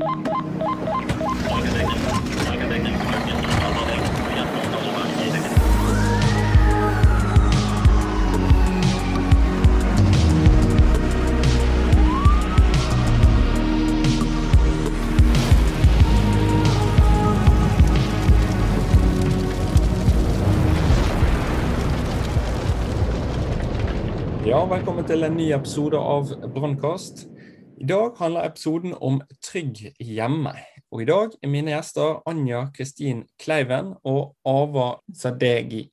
Ja, velkommen til en ny episode av Brannkast. I dag handler episoden om trygg hjemme. Og i dag er mine gjester Anja Kristin Kleiven og Ava Sadegi,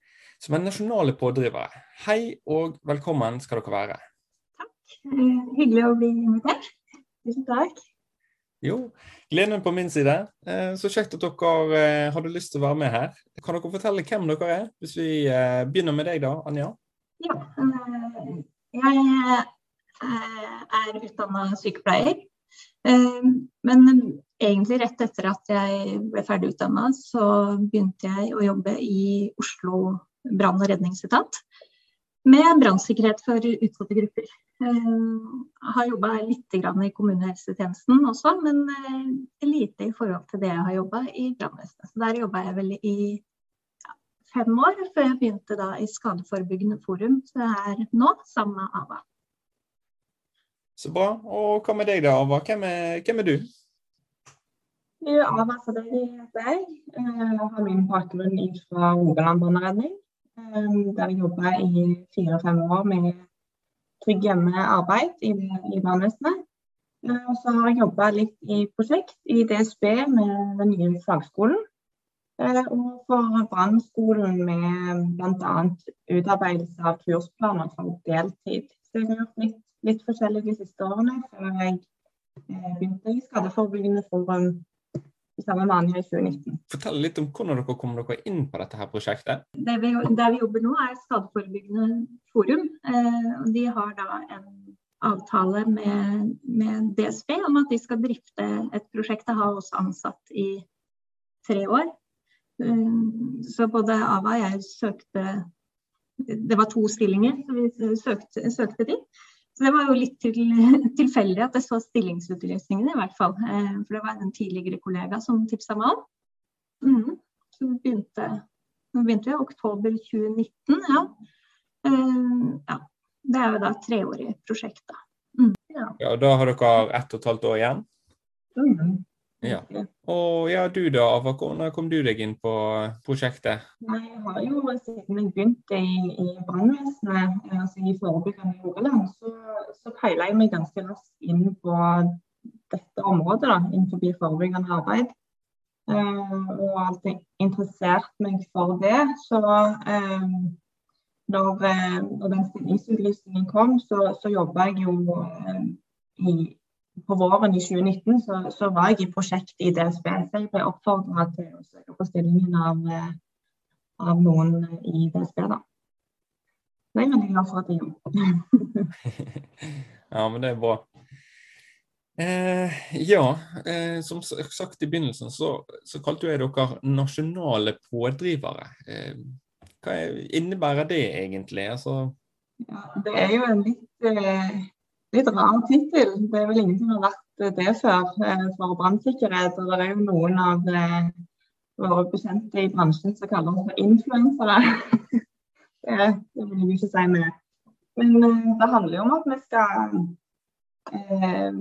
som er nasjonale pådrivere. Hei og velkommen skal dere være. Takk. Eh, hyggelig å bli invitert. Tusen takk. Jo, gleden på min side. Eh, så kjekt at dere eh, hadde lyst til å være med her. Kan dere fortelle hvem dere er, hvis vi begynner med deg da, Anja? Ja, jeg er utdanna sykepleier. Men egentlig rett etter at jeg ble ferdig utdanna, så begynte jeg å jobbe i Oslo brann- og redningsetat. Med brannsikkerhet for utsatte grupper. Jeg har jobba litt i kommunehelsetjenesten også, men lite i forhold til det jeg har jobba i brannvesenet. Så der jobba jeg vel i fem år, før jeg begynte i Skadeforebyggende forum, så jeg er nå sammen med Ava. Så bra. Og hva med deg da, Ava? Hvem er, hvem er du? Ava Sadegi heter jeg. Jeg har min bakgrunn fra Rogaland brannredning. Der jeg jobba i fire-fem år med trygg hjemme-arbeid i, i brannvesenet. Og så har jeg jobba litt i prosjekt i DSB med den nye fagskolen. Eh, og for brannskolen med bl.a. utarbeidelse av kursplaner for deltid. Så jeg har gjort litt, litt forskjellig de siste årene før jeg eh, begynte i Skadeforebyggende forum samme med Anja i 2019. Fortell litt om hvordan dere kom dere inn på dette her prosjektet. Det vi, der vi jobber nå er Skadeforebyggende forum. Eh, de har da en avtale med, med, DSB om at de skal drifte et prosjekt. De har også ansatt i tre år. Eh, så både Ava og jeg søkte Det var to stillinger så vi søkte, søkte de. Så det var jo litt til, tilfeldig at jeg så stillingsutlysningene, i hvert fall. Eh, for det var en tidligere kollega som tipsa meg om. Mm. Så vi begynte, begynte i oktober 2019, ja. Uh, ja. Det er jo da et treårig prosjekt, da. Mm. Ja. ja. Da har dere ett og et halvt år igjen? Mm. Ja. Og ja, du da, Ava, hvordan kom du deg inn på prosjektet? Jeg har jo siden jeg begynte i, i brannvesenet, altså i forebyggende Rogaland, så, så peila jeg meg ganske raskt inn på dette området da, innenfor forebyggende arbeid. Uh, og alltid interessert meg for det. Så uh, når, uh, når, den stillingsutlysningen kom, så, så jobba jeg jo i på våren i 2019 så, så, var jeg i prosjekt i DSB. Så jeg ble oppfordra til å søke på stillingen av, eh, av, noen i DSB, da. Så jeg er veldig glad for at jeg gjorde Ja, men det er bra. Eh, ja, eh, som sagt i begynnelsen så, så kalte jeg dere nasjonale pådrivere. Eh, hva innebærer det egentlig? Altså... Ja, det er jo en litt eh, litt rar tittel. Det er vel ingen som har vært det før eh, for brannsikkerhet. Og det er jo noen av eh, våre bekjente i bransjen som kaller oss for influensere. det, det vil jeg ikke si mer. Men eh, det handler jo om at vi skal eh,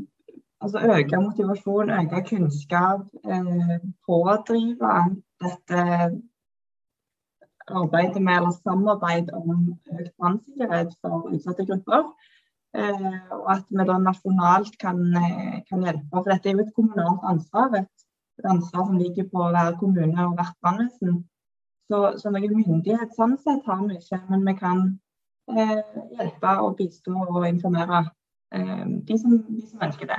altså øke motivasjon, øke kunnskap, eh, pådrive dette arbeidet med eller samarbeid om økt brannsikkerhet for utsatte grupper. Eh, og at vi da nasjonalt kan, eh, kan, hjelpe. For dette er jo et kommunalt ansvar. Et, ansvar som ligger på hver kommune og hvert brannvesen. Så, så noen myndighet sånn sett har vi ikke, men vi kan eh, hjelpe og bistå og informere eh, de, som, de, som, ønsker det.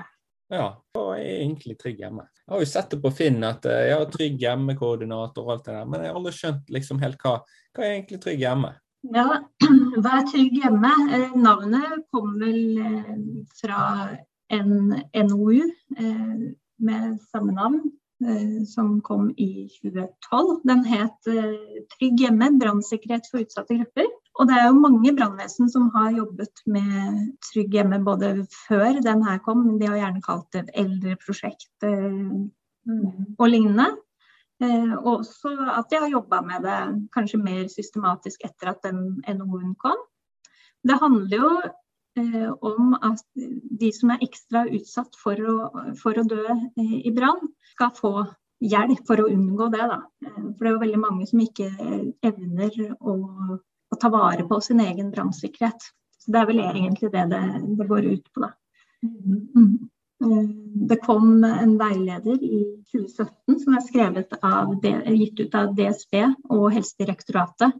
Ja, og er egentlig Trygg hjemme? Jeg har jo sett det på Finn at eh, jeg har Trygg hjemme-koordinator og alt det der, men jeg har aldri skjønt liksom helt hva, hva er egentlig Trygg hjemme? Ja, Vær trygg hjemme. Eh, navnet kom vel eh, fra en NOU eh, med samme navn, som kom i 2012. Den het 'Trygg hjemme brannsikkerhet for utsatte grupper'. Og det er jo mange brannvesen som har jobbet med Trygg hjemme både før den her kom, de har gjerne kalt det et eldreprosjekt mm. og lignende. Eh, og også at de har jobba med det kanskje mer systematisk etter at den NOU-en kom. Det handler jo eh, om at de som er ekstra utsatt for å, for å dø eh, i brann, skal få hjelp for å unngå det. Da. Eh, for det er jo veldig mange som ikke evner å å ta vare på sin egen brannsikkerhet. Så Det er vel egentlig det det, det går ut på. da. Mm. Eh, det kom en veileder i 2017 som er av, gitt ut av DSB og Helsedirektoratet.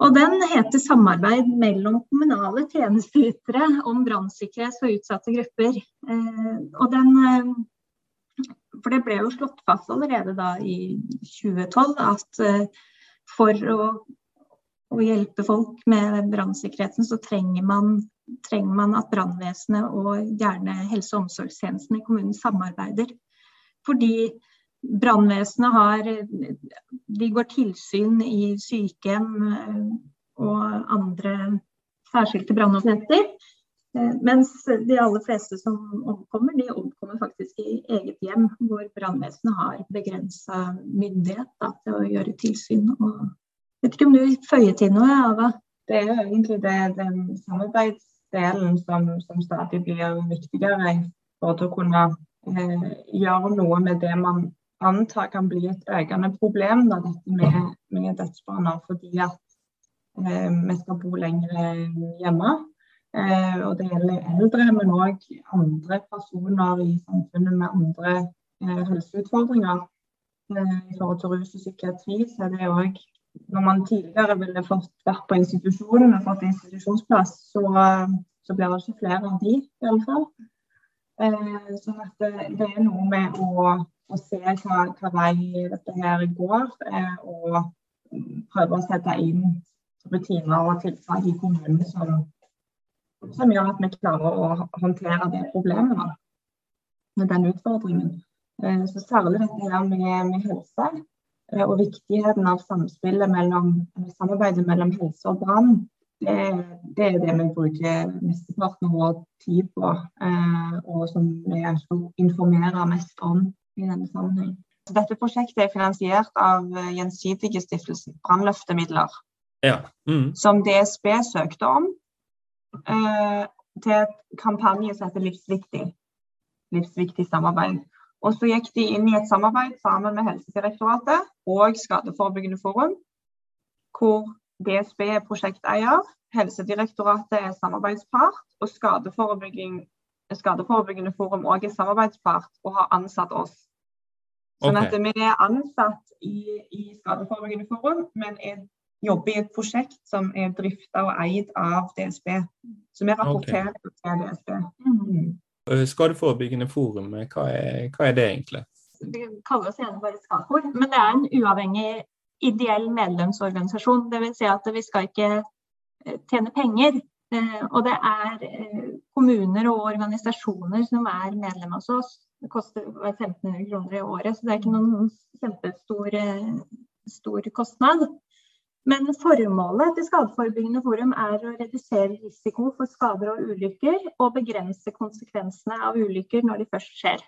Og Den heter 'Samarbeid mellom kommunale tjenesteytere om brannsikkerhet for utsatte grupper'. Eh, og den, eh, for Det ble jo slått fast allerede da i 2012 at for å å hjelpe folk med brannsikkerheten, så trenger man, trenger man at brannvesenet og gjerne helse- og omsorgstjenesten i kommunen samarbeider. Fordi brannvesenet har De går tilsyn i sykehjem eh, og andre særskilte brannobjekter. Eh, mens de aller fleste som omkommer, de omkommer faktisk i eget hjem, hvor brannvesenet har begrensa myndighet da, til å gjøre tilsyn og Vet ikke om du føyer til noe, Ava? Det er jo egentlig det, den samarbeidsdelen som, som, stadig blir viktigere for å kunne eh, gjøre noe med det man antar kan bli et økende problem, da, dette med, med dødsbaner. Fordi at eh, vi skal bo lenger hjemme. Eh, og det gjelder eldre, men òg andre personer i samfunnet med andre eh, helseutfordringer. Eh, I forhold til rus og psykiatri så er det òg når man tidligere ville fått vært på institusjonen og fått institusjonsplass, så, så blir det ikke flere av de, i alle fall. Eh, sånn at det, det, er noe med å, å se hva, hva, vei dette her går, eh, og prøve å sette inn rutiner og tiltak i kommunen som, som, gjør at vi klarer å håndtere det problemet den utfordringen. Eh, så særlig dette her med, med helse og viktigheten av samspillet mellom samarbeidet mellom helse og brann. Det, det, er det vi bruker mesteparten av vår tid på, eh, og som vi ønsker å informere mest om i denne sammenheng. Så dette prosjektet er finansiert av eh, Gjensidige stiftelsen, brannløftemidler, ja. mm. som DSB søkte om eh, til et kampanje som heter Livsviktig. Livsviktig samarbeid. Og så gikk de inn i et samarbeid sammen med Helsedirektoratet og Skadeforebyggende forum, hvor DSB er prosjekteier, Helsedirektoratet er samarbeidspart, og Skadeforebyggende forum òg er samarbeidspart og har ansatt oss. Sånn okay. at vi er ansatt i, i Skadeforebyggende forum, men er, jobber i et prosjekt som er drifta og eid av DSB. Så vi rapporterer okay. til DSB. Mm. Eh, skadeforebyggende forum, eh, hva er, hva er det egentlig? Vi kaller oss gjerne bare Skafor, men det er en uavhengig ideell medlemsorganisasjon. Dvs. Si at vi skal ikke eh, tjene penger. Og det er kommuner og organisasjoner som er medlem hos oss. Det koster 1500 kroner i året, så det er ikke noen kjempestor stor kostnad. Men formålet til Skadeforebyggende forum er å redusere risiko for skader og ulykker, og begrense konsekvensene av ulykker når de først skjer.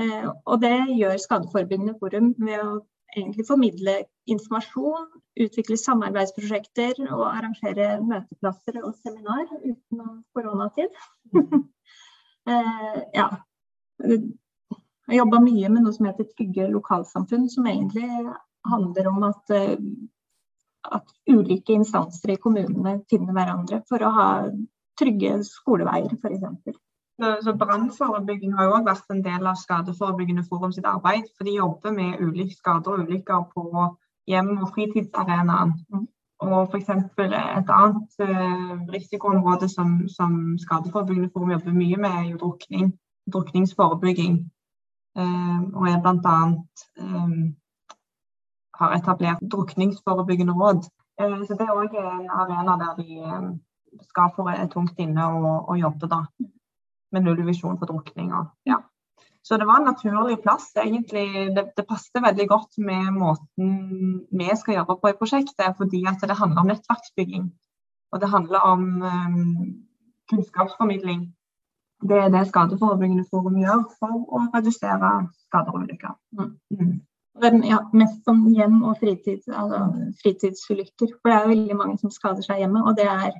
Eh, og det gjør Skadeforebyggende forum ved å egentlig formidle informasjon, utvikle samarbeidsprosjekter og arrangere møteplasser og seminar utenom koronatid. Eh, ja. Jeg jobba mye med noe som heter Trygge lokalsamfunn, som egentlig handler om at eh, at ulike instanser i kommunene finner hverandre for å ha trygge skoleveier, f.eks. Så, Brannforebygging har jo også vært en del av Skadeforebyggende forum sitt arbeid. For de jobber med ulike skader og ulykker på hjem- og fritidsarenaen. Mm. Og f.eks. et annet uh, risikoområde som, som, Skadeforebyggende forum jobber mye med, er jo drukning. Drukningsforebygging. Uh, og er bl.a. Um, har etablert drukningsforebyggende råd. Eh, så Det er òg en arena der de eh, skal få tungt inne og, og jobbe da, med nullvisjon for drukning. Ja. Så det var en naturlig plass. egentlig. Det, det passet veldig godt med måten vi skal jobbe på i prosjektet, fordi at det handler om nettverksbygging. Og det handler om um, kunnskapsformidling. Det er det Skadeforebyggende forum gjør for å redusere skader og ulykker. Mm. Mm. Ja, mest som hjem- og fritid, altså fritidsulykker. For det er veldig mange som skader seg hjemme, og det er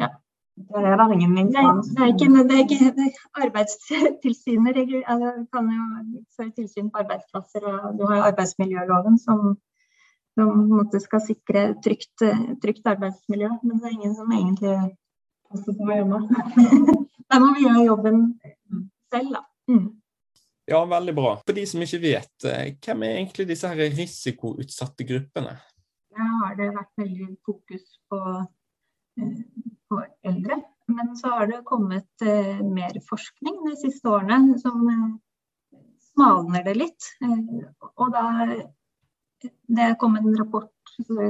ja, Det er det ingen instans. Det det er ikke det Arbeidstilsynet altså, kan jo føre tilsyn på arbeidsplasser, og du har jo arbeidsmiljøloven som, som skal sikre trygt, trygt, arbeidsmiljø. Men det er ingen som egentlig passer på hjemme. Der må vi gjøre jobben selv, da. Mm. Ja, veldig bra. For de som ikke vet, eh, hvem er egentlig disse her risikoutsatte gruppene? Ja, har det vært veldig fokus på eh, på eldre. Men så har det kommet eh, mer forskning de siste årene som smalner det litt. Og da det kom en rapport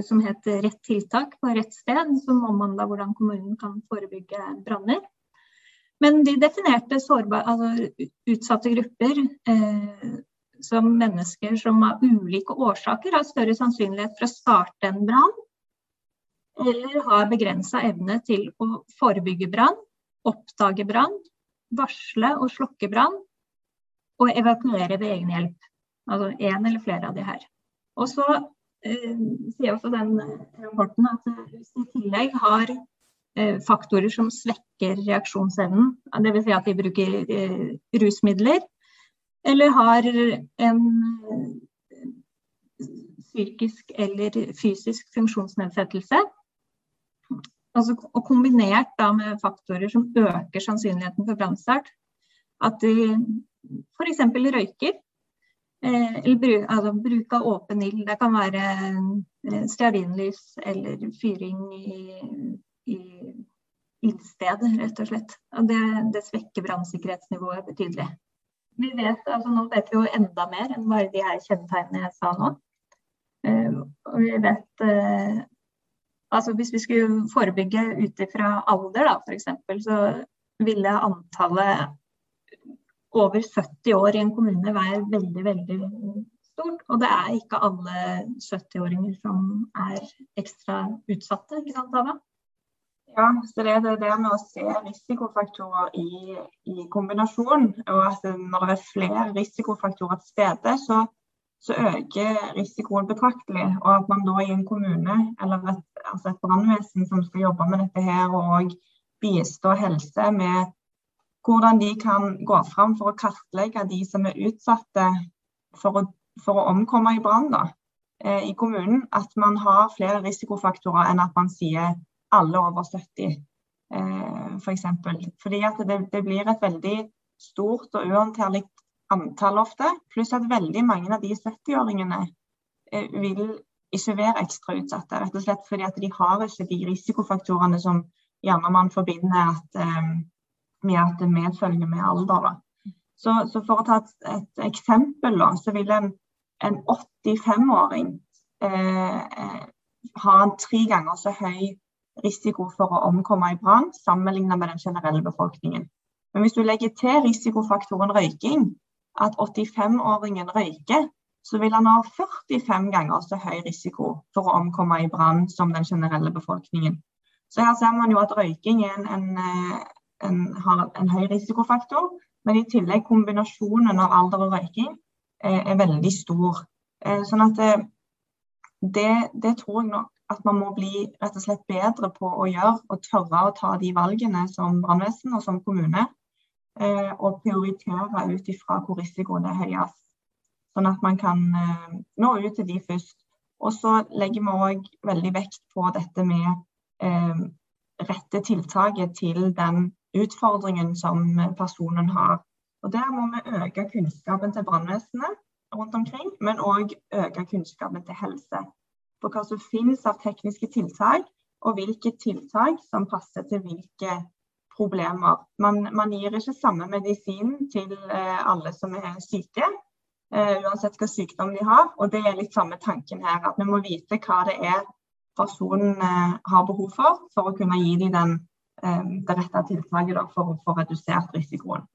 som het 'Rett tiltak på rett sted', som omhandla hvordan kommunen kan forebygge branner. Men de definerte sårbar, altså utsatte grupper eh, som mennesker som av ulike årsaker har større sannsynlighet for å starte en brann eller har begrensa evne til å forebygge brann, oppdage brann, varsle og slokke brann og evakuere ved egen hjelp. Altså én eller flere av de her. Og så eh, sier også den rapporten at hvis i tillegg har faktorer som svekker reaksjonsevnen, dvs. Si at de bruker eh, rusmidler, eller har en eh, psykisk eller fysisk funksjonsnedsettelse, Altså, og kombinert da med faktorer som øker sannsynligheten for brannstart. At de f.eks. røyker. Eh, eller bruk, altså, bruk av åpen ild. Det kan være eh, stearinlys eller fyring i, i ildstedet, rett og slett. Og det, det svekker brannsikkerhetsnivået betydelig. Vi vet, altså Nå vet vi jo enda mer enn bare de her kjennetegnene jeg sa nå. Uh, og vi vet uh, Altså hvis vi skulle forebygge ut ifra alder, da, f.eks., så ville antallet over 70 år i en kommune være veldig, veldig stort. Og det er ikke alle 70-åringer som er ekstra utsatte, ikke sant Ava? Ja, så det er det med å se risikofaktorer i, i kombinasjon. Og at når det er flere risikofaktorer til stede, så så øker risikoen betraktelig. Og at man da i en kommune eller et, altså et brannvesen som skal jobbe med dette her og bistå helse med hvordan de kan gå fram for å kartlegge de som er utsatte for å, for å omkomme i brann eh, i kommunen. At man har flere risikofaktorer enn at man sier alle over 70 eh, f.eks. For Fordi at det, det blir et veldig stort og uhåndterlig antall ofte. Pluss at veldig mange av de 70-åringene eh, vil ikke være ekstra utsatte. Rett og slett fordi at de har ikke de risikofaktorene som gjerne man forbinder at, eh, med at det medfølger med alder. Så, så, for å ta et, et eksempel, da, så vil en, en 85-åring eh, eh, ha en tre ganger så høy risiko for å omkomme i brann sammenlignet med den generelle befolkningen. Men hvis du legger til risikofaktoren røyking, at 85-åringen røyker, så vil han ha 45 ganger så høy risiko for å omkomme i brann som den generelle befolkningen. Så her ser man jo at røyking en, en, eh, en, har en høy risikofaktor, men i tillegg kombinasjonen av alder og røyking er, er veldig stor. Eh, sånn at eh, det, det, tror jeg nok at man må bli rett og slett bedre på å gjøre, og tørre å ta de valgene som brannvesen og som kommune eh, og prioritere ut ifra hvor risikoen er høyest. Sånn at man kan eh, nå ut til de først. Og så legger vi òg veldig vekt på dette med eh, rette tiltaket til den utfordringen som personen har. Og Der må vi øke kunnskapen til brannvesenet rundt omkring, men òg øke kunnskapen til helse. For hva som finnes av tekniske tiltak, og hvilke tiltak som passer til hvilke problemer. Man, man gir ikke samme medisin til eh, alle som er syke, eh, uansett hva sykdom de har. Og det er litt samme tanken her, at vi må vite hva det er personen eh, har behov for, for å kunne gi dem den, det rette tiltaket for å få redusert risikoen.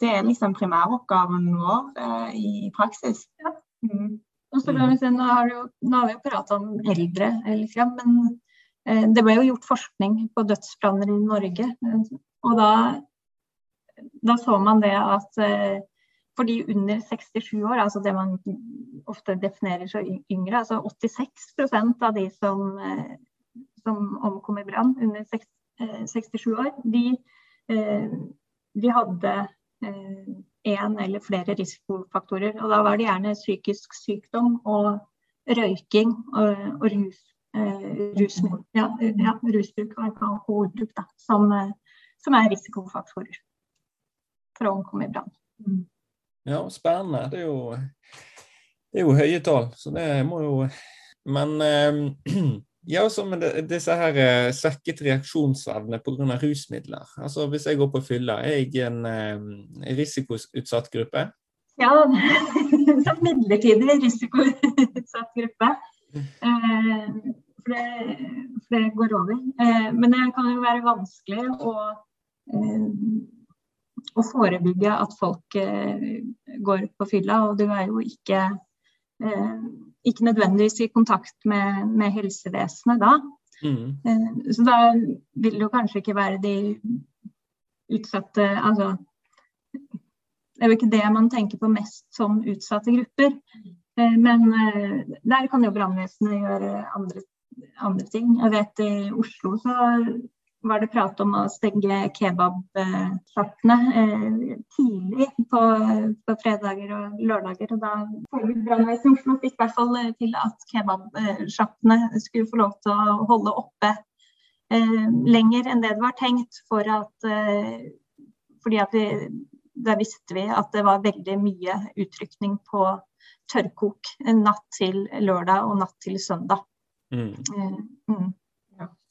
Det er liksom primæroppgaven vår eh, i, praksis. Ja. Mm. Og så mm. se, nå, har jo, nå, har vi jo pratet om eldre, liksom, men eh, det ble jo gjort forskning på dødsbranner i Norge. Og da, da så man det at eh, for de under 67 år, altså det man ofte definerer som yngre, altså 86% av de som, eh, som omkom i brann under 67 eh, år, de, eh, de hadde én eller flere risikofaktorer. Og da var det gjerne psykisk sykdom og røyking og, og rus, rus, ja, ja, rusbruk og alkoholbruk da, som, som, er risikofaktorer for å omkomme i brann. Mm. Ja, spennende. Det er jo, det er jo høye tall, så det må jo Men eh, ja, så med disse her eh, svekket reaksjonsevne pga. rusmidler. Altså Hvis jeg går på fylla, er jeg en eh, risikoutsatt gruppe? Ja, som midlertidig risikoutsatt gruppe. Eh, for, det, for, det, går over. Eh, men det kan jo være vanskelig å eh, å forebygge at folk eh, går på fylla. Og du er jo ikke, ikke nødvendigvis i kontakt med, med helsevesenet da. Mm. Eh, så da vil det jo kanskje ikke være de utsatte Altså det er jo ikke det man tenker på mest som utsatte grupper. Eh, men eh, der kan jo brannvesenet gjøre andre, andre ting. Jeg vet i Oslo så var det prat om å stenge kebabsjappene eh, tidlig på, på, fredager og lørdager. Og da brannvesenet i Oslo fikk i hvert fall eh, til at kebabsjappene skulle få lov til å holde oppe eh, lenger enn det det var tenkt. For at, eh, fordi at vi, da visste vi at det var veldig mye utrykning på tørrkok natt til lørdag og natt til søndag. Mm. Mm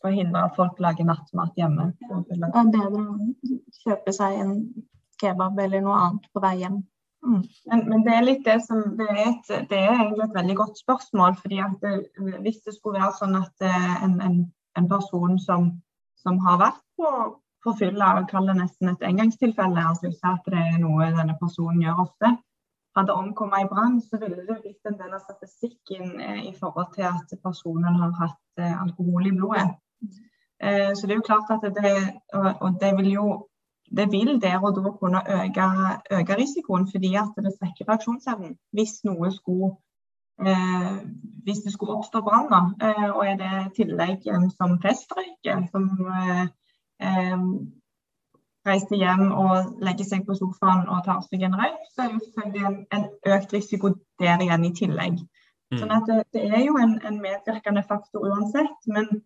forhindre at folk lager nattmat hjemme. Det er bedre å kjøpe seg en kebab eller noe annet på vei hjem. Mm. Men, men, det er litt det som det er, et, det er, egentlig et veldig godt spørsmål. fordi at det, Hvis det skulle være sånn at eh, en, en, en person som, som, har vært på, på fylla, kaller det nesten et engangstilfelle, altså ikke at det er noe denne personen gjør ofte, hadde omkommet i brann, så ville det blitt en del av statistikken eh, i forhold til at personen har hatt eh, alkohol i blodet. Eh, så det er jo klart at det, og det vil jo det vil der og da kunne øke, øke risikoen, fordi at det svekker reaksjonsevnen. Hvis noe skulle eh, hvis det skulle oppstå brann, eh, og er det tillegg som festrøyker, som eh, eh, reiser hjem og legger seg på sofaen og tar seg en røyk, så er det selvfølgelig en, en, økt risiko der igjen i tillegg. Mm. Sånn at det, det er jo en, en medvirkende faktor uansett. men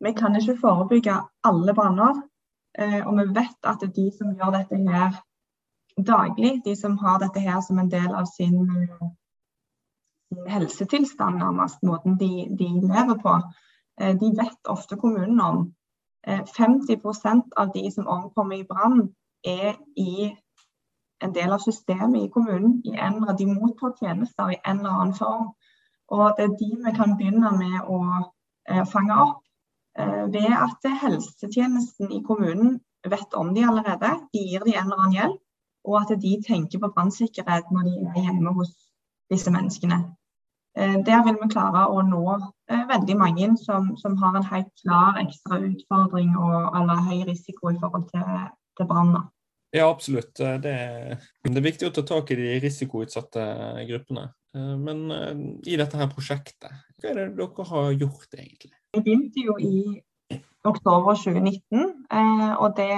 vi kan ikke forebygge alle branner. Eh, og vi vet at de som gjør dette her daglig, de som har dette her som en del av sin, sin helsetilstand, nærmest, måten de, de lever på, eh, de vet ofte kommunen om. 50 eh, av de som omkommer i brann, er i en del av systemet i kommunen. I en, de mottar tjenester i en eller annen form. Og det er de vi kan begynne med å fange opp Eh, ved at helsetjenesten i kommunen vet om de allerede, de gir de en eller annen hjelp, og at de tenker på brannsikkerhet når de er hjemme hos disse menneskene. Eh, der vil vi klare å nå eh, veldig mange som, som har en helt klar ekstra utfordring og eller høy risiko i forhold til, til brann. Ja, absolutt. Det er, det er, viktig å ta tak i de risikoutsatte gruppene. Men i dette her prosjektet, hva er det dere har gjort egentlig? Vi begynte jo i oktober 2019. Eh, og det,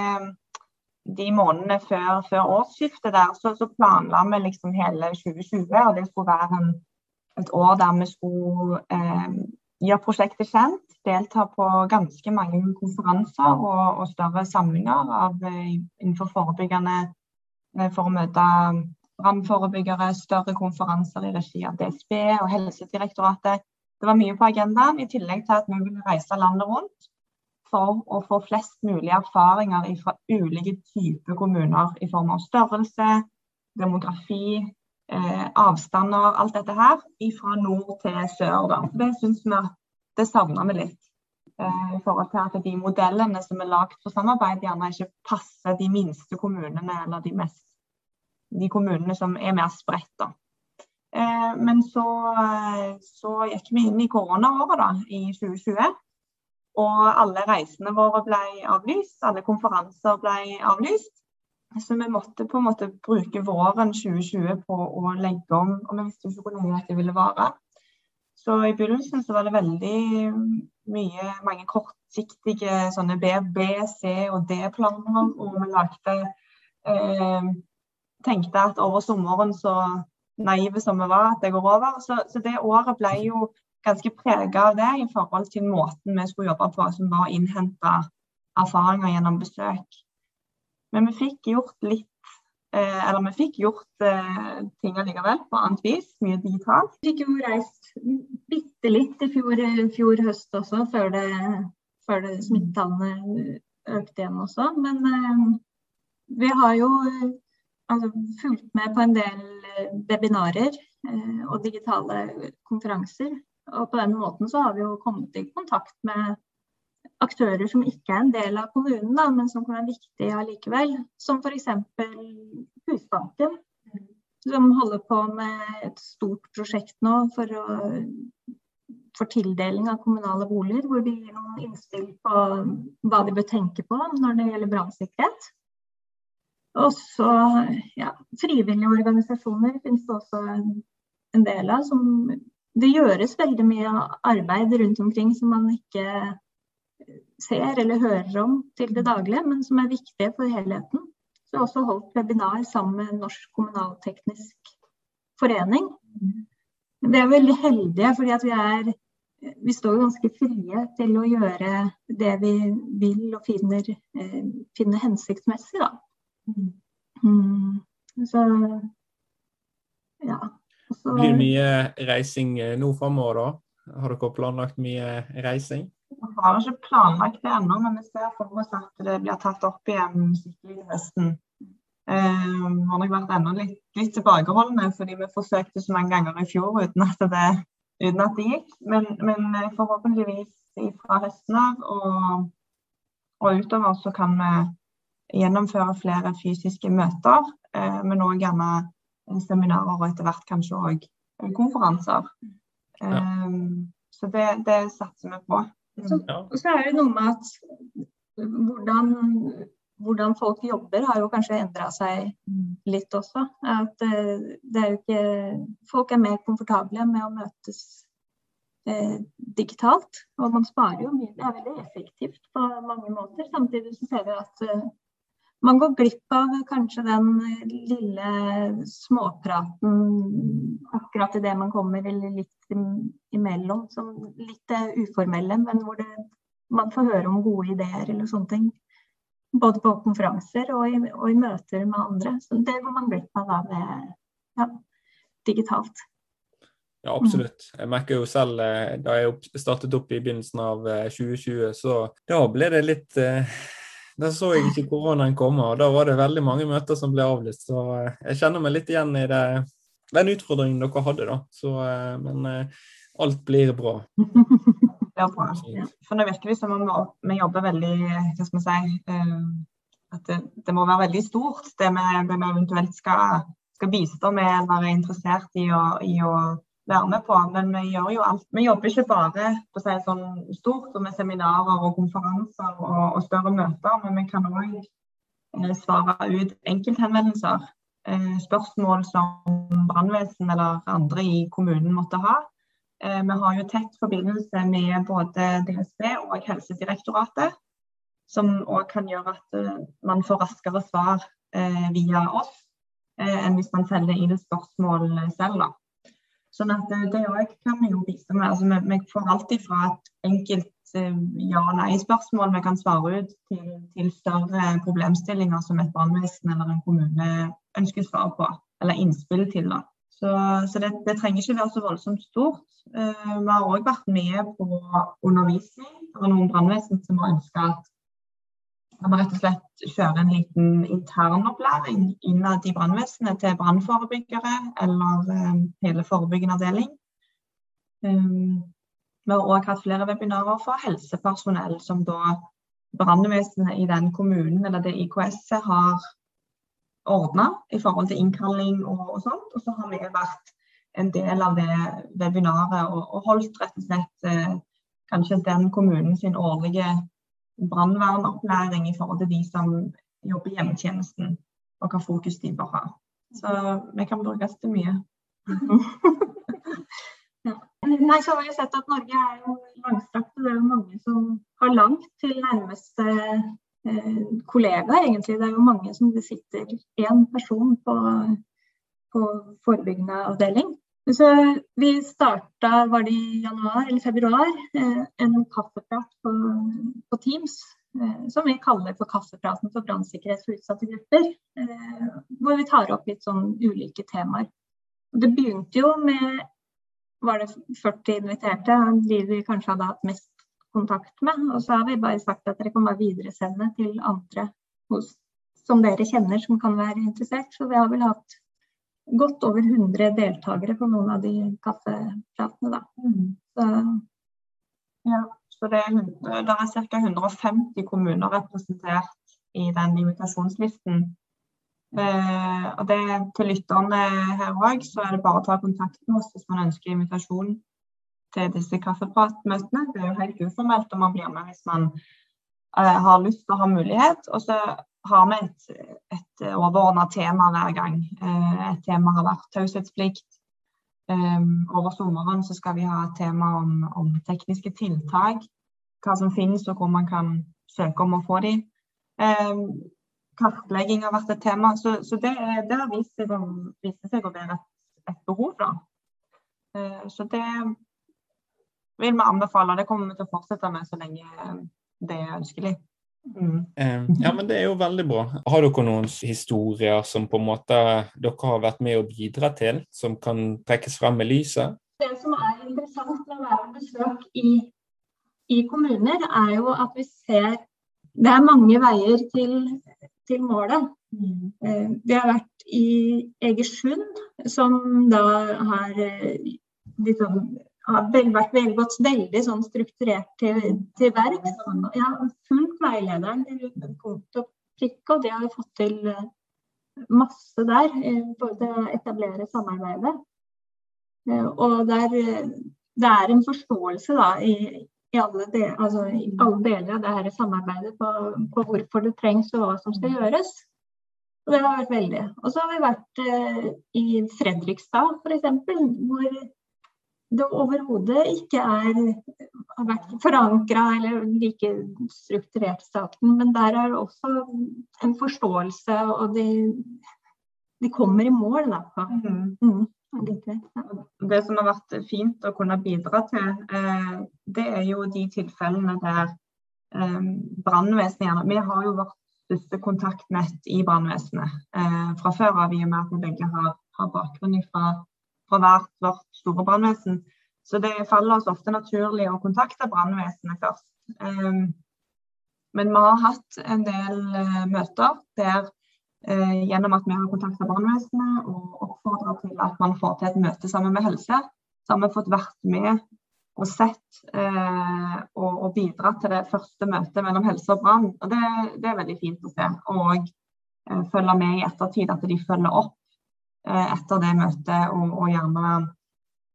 de månedene før, før årsskiftet der, så, så, planla vi liksom hele 2020. Og det skulle være en, et år der vi skulle eh, gjøre prosjektet kjent. Delta på ganske mange konferanser og, og større samlinger av, eh, innenfor forebyggende eh, for å møte brannforebyggere, større konferanser i regi av DSB og Helsedirektoratet. Det var mye på agendaen, i tillegg til at vi ville reise landet rundt for å få flest mulig erfaringer fra ulike typer kommuner i form av størrelse, demografi, eh, avstander, alt dette her, fra nord til sør. Da. Det syns vi det savner vi litt. Eh, I forhold til at de modellene som er lagd for samarbeid, gjerne ikke passer de minste kommunene eller de mest de kommunene som er mer spredt. Eh, men så, så, gikk vi inn i koronaåret da, i 2020. Og alle reisene våre ble avlyst, alle konferanser ble avlyst. Så vi måtte på en måte bruke våren 2020 på å legge om. Og vi visste ikke hvor lenge dette ville vare. Så i begynnelsen så var det veldig mye, mange kortsiktige sånne B, B C og D-planer. Og vi lagde eh, Tenkte at over sommeren, så naive som vi var, at det går over. Så, så det året ble jo ganske prega av det i forhold til måten vi skulle jobbe på, som var å innhente erfaringer gjennom besøk. Men vi fikk gjort litt eh, Eller vi fikk gjort eh, ting allikevel på annet vis, mye digitalt. Vi fikk jo reist bitte litt i fjor, fjor høst også, før, det, før det smittetallene økte igjen også. Men eh, vi har jo altså, fulgt med på en del webinarer og digitale konferanser. Og på den måten så har vi jo kommet i kontakt med aktører som ikke er en del av kommunen, da, men som kan være viktige allikevel. Som f.eks. Husbanken, som holder på med et stort prosjekt nå for, å, for tildeling av kommunale boliger, hvor de gir noen innspill på hva de bør tenke på når det gjelder brannsikkerhet. Og så ja, frivillige organisasjoner finnes det også en, del av. Som, det gjøres veldig mye arbeid rundt omkring som man ikke ser eller hører om til det daglige, men som er viktige for helheten. Jeg har også holdt webinar sammen med Norsk kommunalteknisk forening. Vi er veldig heldige fordi vi vi står ganske frie til å gjøre det vi vil og finner, eh, finner hensiktsmessig, da. Mm. Så ja. Så, Blir det mye reising eh, nå framover, da? Har dere planlagt mye reising? Vi har ikke planlagt det ennå, men vi ser for oss at det blir tatt opp igjen skikkelig i høsten. Eh, vi har nok vært enda litt, litt tilbakeholdne, fordi vi forsøkte så mange ganger i fjor uten at det, uten at det gikk. Men, men, forhåpentligvis fra høsten av og, og, utover så kan vi gjennomføre flere fysiske møter, eh, men òg gjerne seminarer og etter hvert kanskje òg konferanser. Ja. Eh, så det, det satser vi på. Så, så er det noe med at hvordan, hvordan folk jobber har jo kanskje endra seg litt også. At eh, det er jo ikke Folk er mer komfortable med å møtes eh, digitalt. Og man sparer jo mye. Det er veldig effektivt på mange måter. Samtidig så ser vi at eh, man går glipp av kanskje den lille småpraten akkurat idet man kommer eller litt imellom. Som litt uformelle, men hvor det, man får høre om gode ideer eller sånne ting. Både på konferanser og i, og i møter med andre. Så det går man glipp av da med ja, digitalt. Ja, absolutt. Jeg merker jo selv eh, da jeg startet opp i begynnelsen av 2020, eh, så da ble det litt eh da så jeg ikke koronaen komme, og da var det veldig mange møter som ble avlyst. Så eh, jeg kjenner meg litt igjen i det, den utfordringen dere hadde, da. Så, eh, men eh, alt blir bra. Det er bra. For nå virker det som om vi jobber veldig hva skal vi si, at det, det må være veldig stort, det vi, det vi eventuelt skal, skal bistå med eller er interessert i å, i å være med på. Men vi gjør jo alt. Vi jobber ikke bare på si, sånn stort og med seminarer og konferanser og, og større møter, men vi kan òg eh, svare ut enkelthenvendelser. Eh, spørsmål som brannvesen eller andre i kommunen måtte ha. Eh, vi har jo tett forbindelse med både DSB og Helsedirektoratet, som òg kan gjøre at man får raskere svar via oss enn hvis man sender inn et spørsmål selv. da. Sånn at det òg kan vi jo bistå med. Altså, vi, vi får alltid fra et enkelt eh, ja- og nei-spørsmål vi kan svare ut, til, til, større problemstillinger som et brannvesen eller en kommune ønsker svar på, eller innspill til. Da. Så, så det, det, trenger ikke være så voldsomt stort. Uh, vi har òg vært med på undervisning. Det var noen brannvesen som har ønska at man rett og slett kjører en liten internopplæring innad i brannvesenet til brannforebyggere eller um, hele forebyggende avdeling. Um, vi har òg hatt flere webinarer for helsepersonell, som da brannvesenet i den kommunen eller det IKS-et har ordna i forhold til innkalling og, og, sånt. Og så har vi vært en del av det webinaret og, og holdt rett og slett eh, kanskje den kommunen sin årlige brannvernopplæring i forhold til de som jobber i hjemmetjenesten, og hva fokus de bør ha. Så vi kan brukes til mye. Nei, så har vi sett at Norge er jo langstrakt, og det er jo mange som har langt til nærmeste eh, kollega, egentlig. Det er jo mange som besitter én person på, på forebyggende avdeling. Så vi starta, var det i januar eller februar, eh, en kaffeprat på, på Teams. Eh, som vi kaller for Kaffepraten for brannsikkerhet for utsatte grupper. Eh, hvor vi tar opp litt sånn ulike temaer. Det begynte jo med var det 40 inviterte, de vi kanskje hadde hatt mest kontakt med. Og så har vi bare sagt at dere kan bare videresende til andre hos, som dere kjenner som kan være interessert. Så vi har vel hatt godt over 100 deltakere på noen av de kaffepratene. Mm. Så, ja, så det er, det er ca. 150 kommuner representert i den invitasjonslisten. Eh, og det Til lytterne her òg, så er det bare å ta kontakt med oss hvis man ønsker invitasjon til disse kaffepratmøtene. Det er jo helt uformelt om man blir med hvis man eh, har lyst og har mulighet. Og så har vi et, et overordna tema hver gang. Eh, et tema har vært taushetsplikt. Um, over sommeren så skal vi ha et tema om, om, tekniske tiltak. Hva som finnes og hvor man kan søke om å få de. Um, kartlegging har vært et tema. Så, så det, det, har vist seg, å, vist seg å være et, et behov. Da. Uh, så det vil vi anbefale. Det kommer vi til å fortsette med så lenge det er ønskelig. Mm. Ja, men det er jo veldig bra. Har dere noen historier som på en måte dere har vært med å bidra til, som kan trekkes frem med lyset? Det som er interessant med å være på besøk i, i, kommuner, er jo at vi ser det er mange veier til, til målet. Mm. Eh, vi har vært i Egersund, som da har liksom, har vel, vært vel, gått veldig sånn strukturert til, til verks. Jeg har fulgt veilederen til punkt og prikk, og det har vi fått til eh, masse der Både å etablere samarbeidet. Eh, og der, det er en forståelse da, i, i, alle del, altså, i, alle deler av det her samarbeidet på, på, hvorfor det trengs og hva som skal gjøres. Og det har vært veldig. Og så har vi vært eh, i Fredrikstad f.eks., hvor det overhodet ikke er, har vært forankra eller like strukturert i staten. Men der er det også en forståelse, og de, de kommer i mål. Da. Mm. Mm. Det som har vært fint å kunne bidra til, eh, det er jo de tilfellene der eh, brannvesenet Vi har jo vårt største kontaktnett i brannvesenet eh, fra før av, i og med at vi begge har, har bakgrunn fra fra hvert vårt store brannvesen. Så det faller oss ofte naturlig å kontakte brannvesenet først. Um, men vi har hatt en del uh, møter der uh, gjennom at vi har kontakta brannvesenet og oppfordra til at man får til et møte sammen med helse, så har vi fått vært med og sett uh, og, og bidratt til det første møtet mellom helse og brann. Og det, det, er veldig fint å se. Og følge med i ettertid, at de følger opp Eh, etter det møtet, og, og gjerne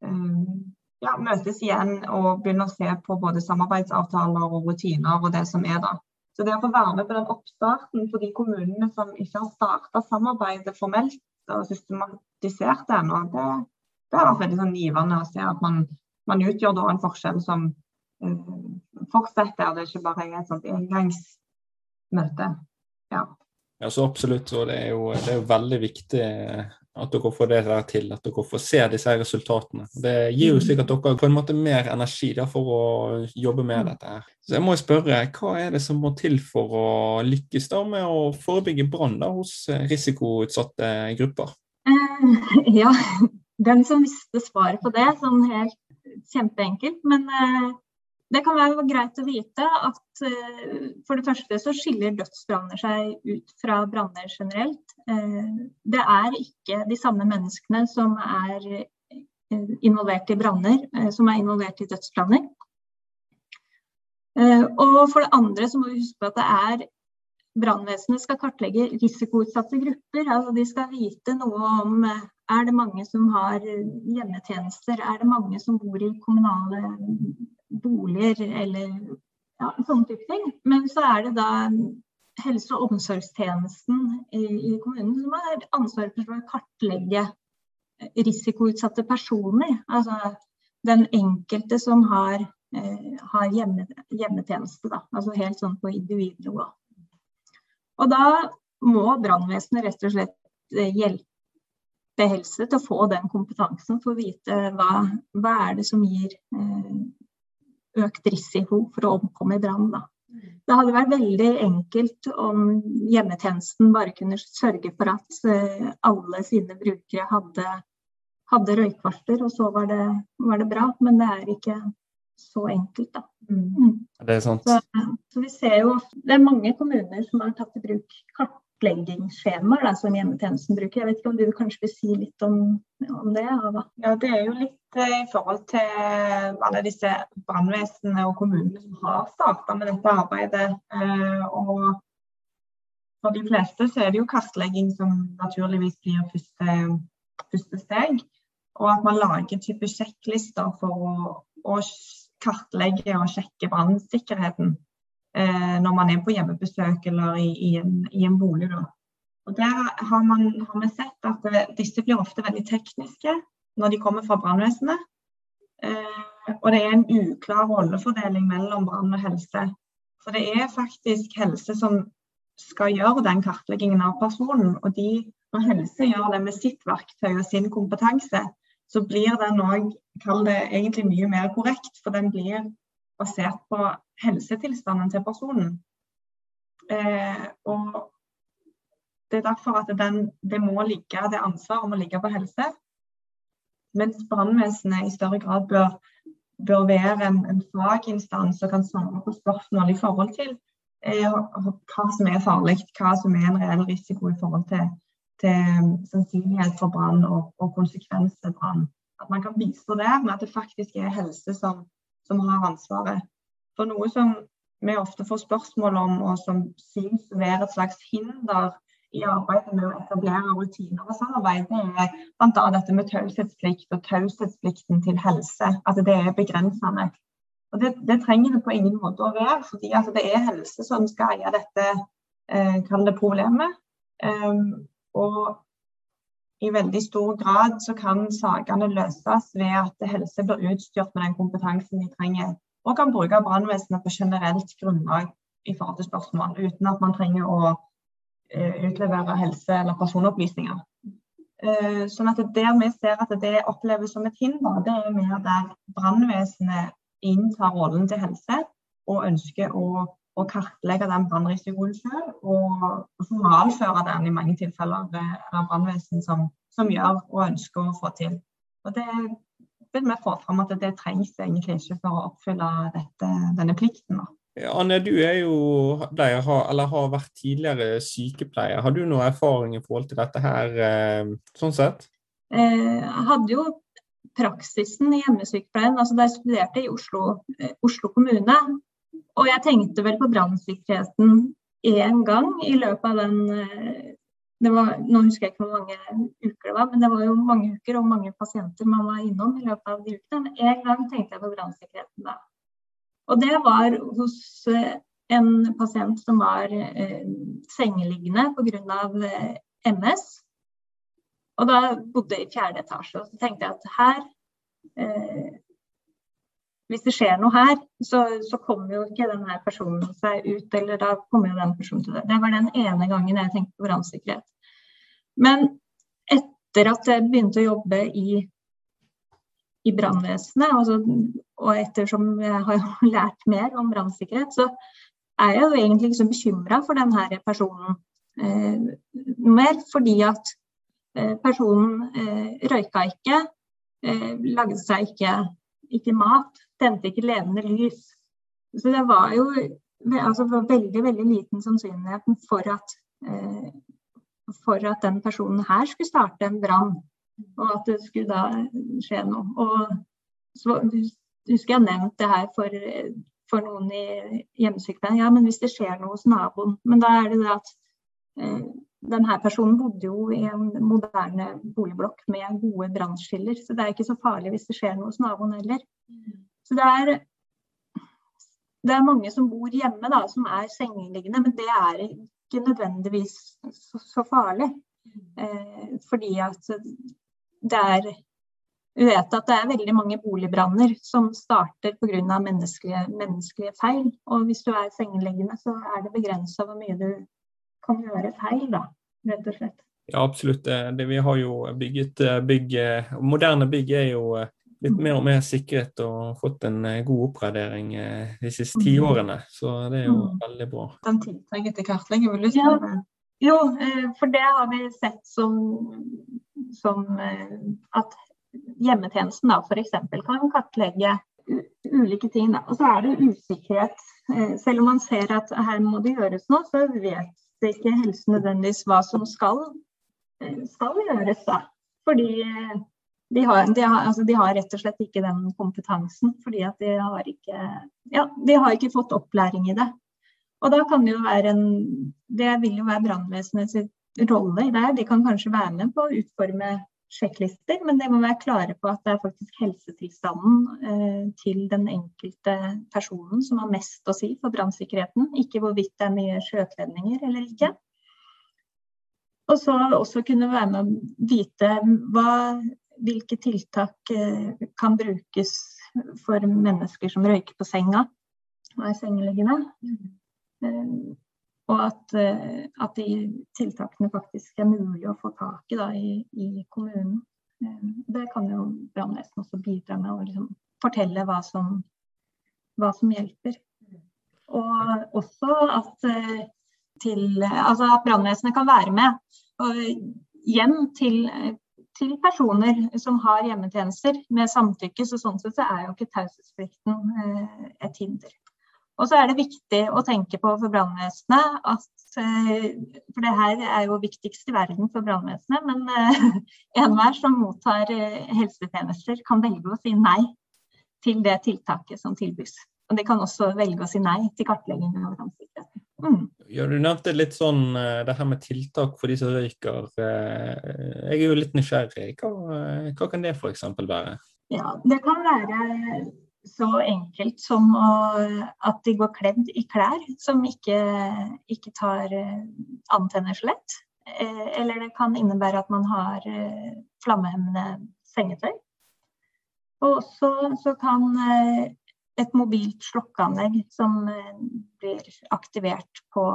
eh, ja, møtes igjen og begynne å se på både samarbeidsavtaler og rutiner og det som er da. Så det å få være med på den oppstarten for de kommunene som ikke har starta samarbeidet formelt og systematisert det ennå, det, det, har veldig sånn givende å se at man, man utgjør da en forskjell som uh, fortsetter. Det er ikke bare et sånt engangsmøte. Ja. Ja, så absolutt. Og det er jo, det er jo veldig viktig at dere får det der til, at dere får se disse resultatene. Det gir jo mm. sikkert dere på en måte mer energi da, for å jobbe med mm. dette. her. Så jeg må spørre, Hva er det som må til for å lykkes da med å forebygge brann hos risikoutsatte grupper? Uh, ja, den som visste svaret på det, sånn helt kjempeenkelt. Men uh, det kan være greit å vite at uh, for det første så skiller dødsbranner seg ut fra branner generelt. Uh, det er ikke de samme menneskene som er uh, involvert i branner, som er involvert i dødsbranner. og for det andre så må vi huske på at det er brannvesenet skal kartlegge risikoutsatte grupper. Altså de skal vite noe om er det mange som har hjemmetjenester, er det mange som bor i kommunale boliger eller ja, sånne type ting. Men så er det da helse- og omsorgstjenesten i, i kommunen som har ansvaret for å kartlegge risikoutsatte personer. Altså den enkelte som har, eh, har hjemme, hjemmetjeneste, da. Altså helt sånn på individnivå. Og da må brannvesenet rett og slett eh, hjelpe helse til å få den kompetansen for å vite hva, hva er det som gir eh, økt risiko for å omkomme i brann. Det hadde vært veldig enkelt om hjemmetjenesten bare kunne sørge for at eh, alle sine brukere hadde, hadde røykvarter, og så var det, var det, bra. Men det er ikke så enkelt, da. Mm. mm. Det er sant. Så, så, vi ser jo det er mange kommuner som har tatt i bruk kartleggingsskjemaer som hjemmetjenesten bruker. Jeg vet ikke om du kanskje vil si litt om, om det? Ava? Ja, det er jo litt eh, i forhold til alle disse brannvesenene og kommunene som har starta med dette arbeidet. Eh, og for de fleste så er det jo kartlegging som naturligvis blir første, første steg. Og at man lager type sjekklister for å, å kartlegge og sjekke brannsikkerheten når man er på hjemmebesøk eller i, i, en, i en, bolig. Da. Og Der har, man, har vi sett at eh, disse blir ofte veldig tekniske når de kommer fra brannvesenet. Eh, og det er en uklar rollefordeling mellom brann og helse. For det er faktisk helse som skal gjøre den kartleggingen av personen. Og de, når helse gjør det med sitt verktøy og sin kompetanse, så blir den òg, kall det egentlig mye mer korrekt. For den blir basert på helsetilstanden til personen. Eh, og det er derfor at den, det må ligge, det ansvaret må ligge på helse. Mens brannvesenet i større grad bør, bør være en, en faginstans som kan svare på spørsmål i forhold til eh, hva som er farlig, hva som er en reell risiko i forhold til til um, sannsynlighet for brann og, og konsekvens ved brann. At man kan bistå der, med at det faktisk er helse som, som, har ansvaret. For noe som vi ofte får spørsmål om, og som synes å være et slags hinder i arbeidet med å etablere rutiner og samarbeid, det er bl.a. dette med taushetsplikt og taushetsplikten til helse. At det er begrensende. Og det, det, trenger det på ingen måte å være, fordi det er helse som skal eie dette eh, det problemet. Um, og i veldig stor grad så kan sakene løses ved at helse blir utstyrt med den kompetansen de trenger, og kan bruke brannvesenet på generelt grunnlag i forhold til spørsmål, uten at man trenger å uh, utlevere helse- eller personopplysninger. Uh, sånn at Der vi ser at det oppleves som et hinder, det er mer der brannvesenet inntar rollen til helse og ønsker å å kartlegge den brannrisikoen selv, og, journalføre den i mange tilfeller av brannvesen som, som, gjør og ønsker å få til. Og Det vil vi få fram at det trengs egentlig ikke for å oppfylle dette, denne plikten. Anne, du er jo pleier, eller har vært tidligere sykepleier. Har du noe erfaring i forhold til dette her, eh, sånn sett? Eh, jeg hadde jo praksisen i hjemmesykepleien. altså Da jeg studerte i Oslo, eh, Oslo kommune, og jeg tenkte vel på brannsikkerheten én gang i løpet av den eh, var, Nå husker jeg ikke hvor mange uker det var, men det var jo mange uker og mange pasienter man var innom i løpet av de ukene. Men en gang tenkte jeg på brannsikkerheten da. Og det var hos eh, en pasient som var eh, sengeliggende pga. Eh, MS. Og da bodde jeg i fjerde etasje. Og så tenkte jeg at her eh, hvis det skjer noe her, så, så kommer jo ikke denne personen seg ut, eller da kommer jo den personen til det. Det var den ene gangen jeg tenkte på brannsikkerhet. Men etter at jeg begynte å jobbe i, i brannvesenet, altså, og ettersom jeg har lært mer om brannsikkerhet, så er jeg jo egentlig ikke bekymra for denne personen eh, mer, fordi at eh, personen eh, røyka ikke, eh, lagde seg ikke, ikke mat, tente ikke levende lys. Så det var jo altså, veldig, veldig liten sannsynlighet for at, eh, for at den personen her skulle starte en brann. Og at det skulle da skje noe. Og så husker jeg nevnt det her for, for noen i hjemmesykepleien. Ja, men hvis det skjer noe hos naboen. Men da er det det at eh, denne personen bodde jo i en moderne boligblokk med gode brannskiller, så det er ikke så farlig hvis det skjer noe hos naboen heller. Så det er, det er mange som bor hjemme da, som er sengeliggende, men det er ikke nødvendigvis så, så farlig. Eh, fordi at det er vi vet at det er veldig mange boligbranner som starter pga. Menneskelige, menneskelige feil. Og hvis du er sengeliggende, så er det begrensa hvor mye du kan gjøre feil, da, rett og slett. Ja, absolutt. Det, vi har jo bygget eh, bygg eh, Moderne bygg er jo eh, litt mer og mer sikret og fått en god oppgradering de siste ti mm. årene. Så det er jo mm. veldig bra. Den tiltrengte kartlegging, vil du si? Ja. Jo, for det har vi sett som, som at hjemmetjenesten da f.eks. kan kartlegge ulike ting. Da. Og så er det usikkerhet. Eh, selv om man ser at her må det gjøres noe, så vet ikke helse nødvendigvis hva som skal, eh, skal gjøres. da. Fordi eh, de har, de, har, altså de har, rett og slett ikke den kompetansen. Fordi at de har ikke, ja, de har ikke fått opplæring i det. Og da kan det jo være en Det vil jo være brannvesenets rolle i det. De kan kanskje være med på å utforme sjekklister, men de må være klare på at det er faktisk helsetilstanden eh, til den enkelte personen som har mest å si for brannsikkerheten, ikke hvorvidt det er mye sjøkledninger eller ikke. Og så også kunne være med å vite hva, hvilke tiltak eh, kan brukes for mennesker som røyker på senga og er sengeliggende. Mm. Og at, eh, at, de tiltakene faktisk er mulig å få tak i da, i, i, kommunen. Eh, det kan jo brannvesenet også bidra med å liksom fortelle hva som, hva som, hjelper. Og også at, eh, til, altså brannvesenet kan være med hjem til, til, personer som har hjemmetjenester med samtykke. Så sånn sett så er jo ikke taushetsplikten et hinder. Og så er det viktig å tenke på for brannvesenet at eh, For det her er jo viktigst i verden for brannvesenet, men eh, enhver som mottar eh, helsetjenester, kan velge å si nei til det tiltaket som tilbys. Og de kan også velge å si nei til kartlegging av brannsikkerheten. Mm. Ja, du nevnte litt sånn det her med tiltak for de som røyker. Jeg er jo litt nysgjerrig. Hva, hva kan det f.eks. være? Ja, Det kan være så enkelt som å, at de går kledd i klær som ikke, ikke tar eh, antenner så lett. Eh, eller det kan innebære at man har eh, flammehemmende sengetøy. Og også så kan et mobilt slokkeanlegg som blir aktivert på,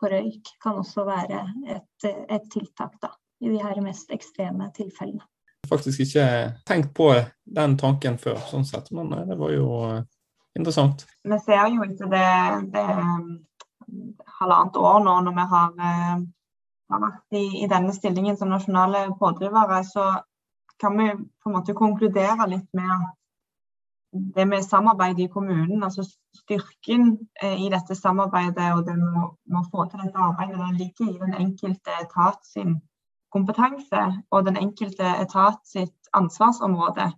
på røyk, kan også være et, et tiltak da, i de her mest ekstreme tilfellene faktisk ikke tenkt på den tanken før, sånn sett, men eh, det var jo eh, interessant. Vi ser jo ikke det, det halvannet år nå når vi har, eh, har vært i, i, denne stillingen som nasjonale pådrivere, så kan vi på en måte konkludere litt med det med samarbeidet i kommunen, altså styrken i dette samarbeidet og det med å få til dette arbeidet, den ligger i den enkelte etat sin kompetanse og den enkelte etat sitt ansvarsområde.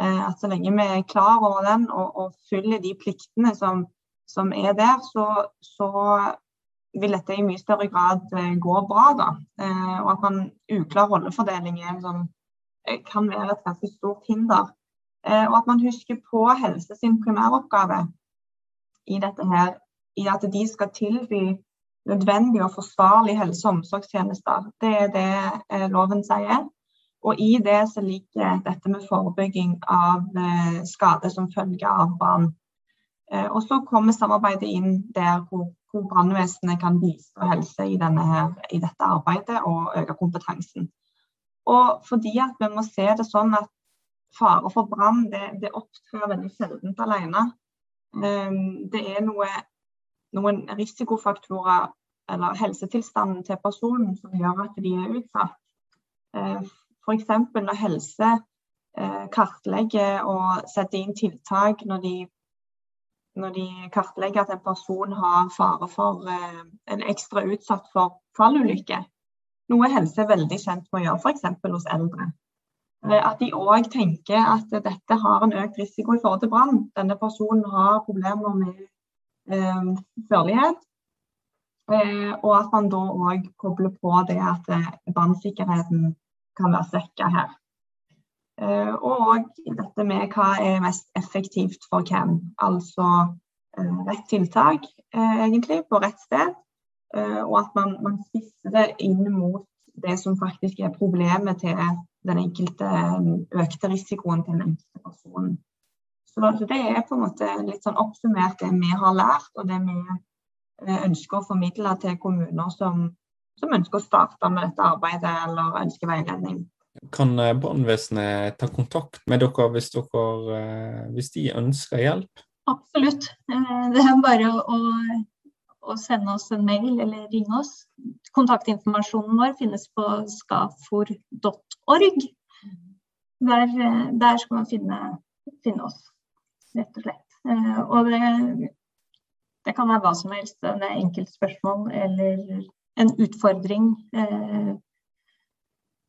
Eh, at så lenge vi er klar over den og, og fyller de pliktene som, som er der, så, så, vil dette i mye større grad eh, gå bra. da. Eh, og at man uklar rollefordeling er, som, kan være et ganske stort hinder. Og at man husker på helse sin primæroppgave i dette her, i at de skal tilby nødvendige og forsvarlige helse- og omsorgstjenester. Det er det eh, loven sier. Og i det så ligger dette med forebygging av eh, skade som følge av brann. Eh, og så kommer samarbeidet inn der hvor, hvor brannvesenet kan bistå helse i, her, i, dette arbeidet og øke kompetansen. Og fordi at vi må se det sånn at fare for brann det, det opptrer veldig sjeldent alene. Det er noe, noen risikofaktorer eller helsetilstanden til personen som gjør at de er utsatt. Eh, F.eks. når helse eh, kartlegger og setter inn tiltak når de, når de kartlegger at en person har fare for eh, en ekstra utsatt for fallulykke. Noe helse er veldig kjent med å gjøre, f.eks. hos eldre. At de òg tenker at dette har en økt risiko i forhold til brann. Denne personen har problemer med eh, førlighet. Eh, og at man da òg kobler på det at brannsikkerheten kan være svekka her. Eh, og òg dette med hva er mest effektivt for hvem. Altså eh, rett tiltak, eh, egentlig, på rett sted. Og at man, man spisser inn mot det som faktisk er problemet til den enkelte økte risikoen til den enkelte personen. Så det er på en måte litt sånn oppsummert det vi har lært, og det vi ønsker å formidle til kommuner som, som ønsker å starte med dette arbeidet eller ønsker veiledning. Kan eh, brannvesenet ta kontakt med dere hvis, dere eh, hvis, de ønsker hjelp? Absolutt. Eh, det er bare å, å, sende oss en mail eller ringe oss. Kontaktinformasjonen vår finnes på skafor.org. Der, der, skal man finne, finne, oss, rett og slett. Og det, det, kan være hva som helst. Det er enkeltspørsmål eller en utfordring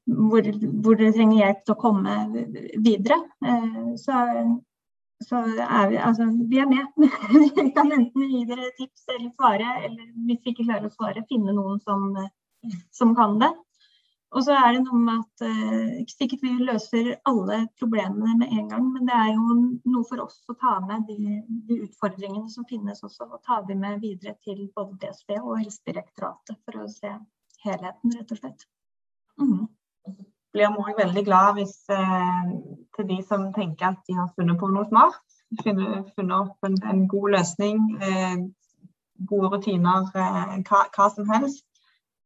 hvor, hvor dere trenger hjelp til å komme videre, eh, så, så er vi, altså, vi er med. vi kan enten gi dere tips eller svare, eller hvis vi ikke klarer å svare, finne noen som, som kan det. Og så er det noe med at ikke sikkert vi løser alle problemene med en gang, men det er jo noe for oss å ta med de, de utfordringene som finnes også, og ta dem med videre til både DSB og Helsedirektoratet for å se helheten, rett og slett. Mm blir vi veldig glad hvis eh, til de som tenker at de har funnet på noe smart. Funnet, funnet opp en, en, god løsning, eh, gode rutiner, eh, hva, hva, som helst.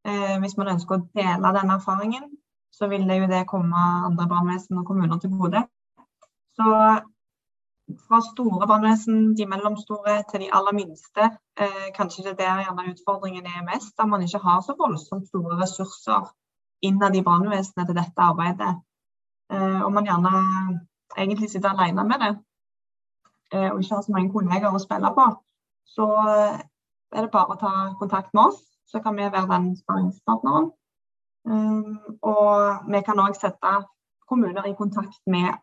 Eh, hvis man ønsker å dele den erfaringen, så vil det jo det komme andre brannvesen og kommuner til gode. Så fra store brannvesen, de mellomstore til de aller minste, eh, kanskje det er der gjerne utfordringen er mest. Da man ikke har så voldsomt store ressurser innad i brannvesenet til dette arbeidet. Eh, og man gjerne egentlig sitter alene med det eh, og ikke har så mange kollegaer å spille på, så er det bare å ta kontakt med oss. Så kan vi være den sparringspartneren. Eh, og vi kan òg sette kommuner i kontakt med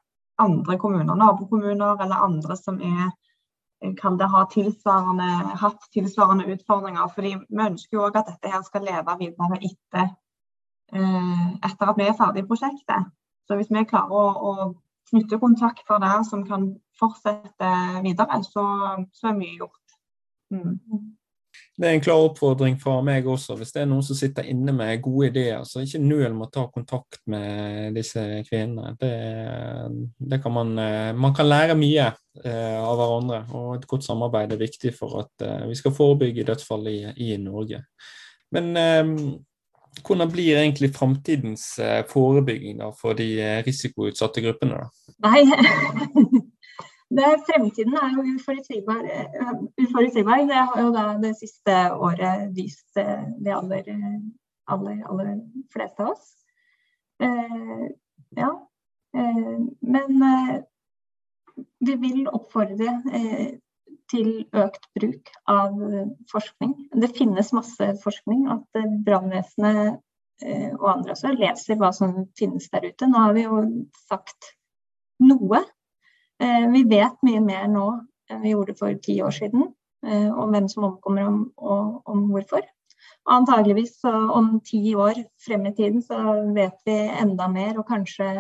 andre kommuner, nabokommuner eller andre som er kan det ha tilsvarende, hatt tilsvarende utfordringer. fordi Vi ønsker jo òg at dette her skal leve videre etter Eh, etter at vi er ferdig i prosjektet. Så hvis vi klarer å, å knytte kontakter der som kan fortsette videre, så, så er mye gjort. Mm. Det er en klar oppfordring fra meg også. Hvis det er noen som sitter inne med gode ideer, så ikke nøl med å ta kontakt med disse kvinnene. Det, det kan man, eh, man kan lære mye eh, av hverandre, og et godt samarbeid er viktig for at vi skal forebygge dødsfall i, i Norge. Men hvordan blir egentlig framtidens forebygging forebygging for de eh, risikoutsatte gruppene? Da? Nei, det, Fremtiden er jo uforutsigbar. Eh, uforutsigbar. Det har jo da det siste året vist de aller, aller, aller fleste av oss. Eh, ja. Eh, men eh, vi vil oppfordre til økt bruk av forskning. Det finnes masse forskning. At eh, brannvesenet eh, og andre også leser hva som finnes der ute. Nå har vi jo sagt noe. Eh, vi vet mye mer nå enn vi gjorde for ti år siden. Om hvem som omkommer og om hvorfor. Og antageligvis om ti år frem i tiden så vet vi enda mer og kanskje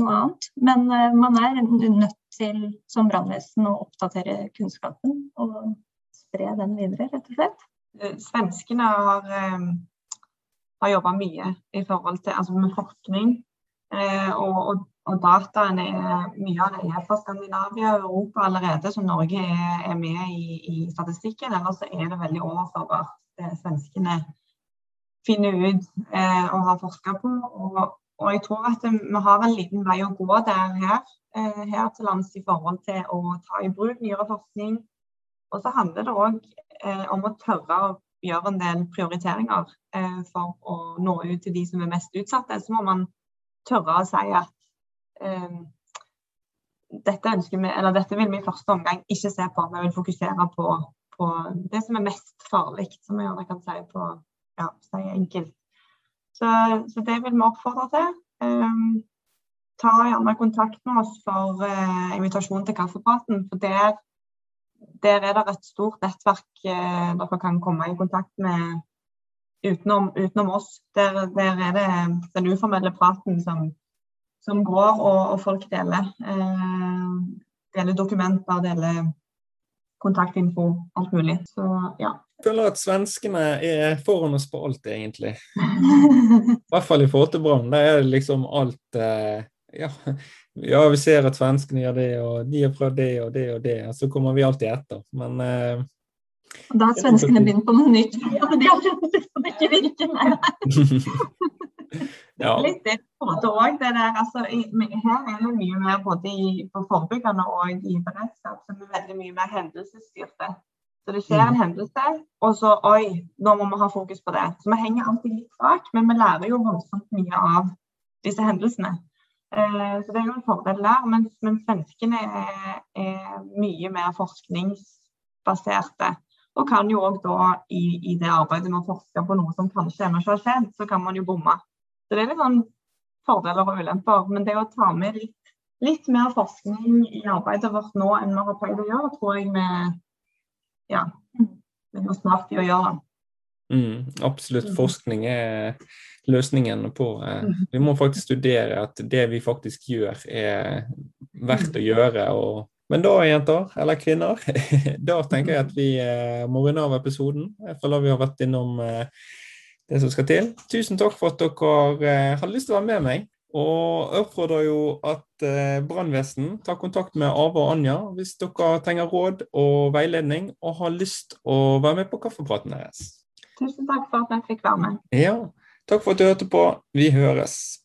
noe annet. Men man er nødt til som brannvesen å oppdatere kunnskapen og spre den videre, rett og slett. Eh, svenskene har, eh, har jobba mye i forhold til altså med forskning. Eh, og, og, og dataen er, mye av det er fra Skandinavia og Europa allerede, så Norge er, er med i, i, statistikken. Ellers er det veldig overførbart det svenskene finner ut eh, og har forska på. Og, og jeg tror at vi har en liten vei å gå der her. Eh, her til lands i forhold til å ta i bruk nyere forskning. Og så handler det òg eh, om å tørre å gjøre en del prioriteringer eh, for å nå ut til de som er mest utsatte. Så må man tørre å si at dette, vi, dette, vil vi i første omgang ikke se på. Vi vil fokusere på, på det som er mest farlig, som jeg gjerne kan si på ja, si enkelt. Så, så, det vil vi oppfordre til. Um, ta gjerne kontakt med oss for eh, invitasjon til kaffepraten. For der, der, er det et stort nettverk eh, dere kan komme i kontakt med utenom, utenom oss. Der, der, er det den uformelle praten som, som går, og, og folk deler. Eh, deler dokumenter, deler kontaktinfo, alt mulig. Så ja. Jeg føler at svenskene er foran oss på alt, egentlig. I hvert fall i forhold til Brann. Der er det liksom alt eh, ja, ja, vi ser at svenskene gjør det, og de har prøvd det og det og det. Og så kommer vi alltid etter. Men eh, Da har svenskene begynt på noe nytt. Ja, de har ikke virker. ja. Litt det også, det der, altså, her er det mye mer både i, på forebyggende og i beredskap som er veldig mye mer hendelsesstyrte. Så det skjer en mm. hendelse, og så oi, nå må vi ha fokus på det. Så vi henger alltid litt bak, men vi lærer jo voldsomt mye av disse hendelsene. Eh, så det er jo en fordel der. Men, men svenskene er, er, mye mer forskningsbaserte. Og kan jo òg da i, i, det arbeidet med å forske på noe som kanskje ennå ikke har skjedd, så kan man jo bomme. Så det er litt sånn fordeler og ulemper. Men det å ta med litt, litt mer forskning i arbeidet vårt nå enn vi har pleid å gjøre, tror jeg vi ja, det er smart i å gjøre. Mm, absolutt. Mm. Forskning er løsningen på eh, mm. Vi må faktisk studere at det vi faktisk gjør, er verdt å gjøre. Og, men da, jenter, eller kvinner, da tenker jeg at vi eh, må runde av episoden. Jeg føler vi har vært innom eh, det som skal til. Tusen takk for at dere hadde lyst til å være med meg. Og oppfordrer jo at brannvesen tar kontakt med Ava og Anja hvis dere trenger råd og veiledning og har lyst å være med på kaffepraten deres. Tusen takk for at jeg fikk være med. Ja, Takk for at du hørte på. Vi høres.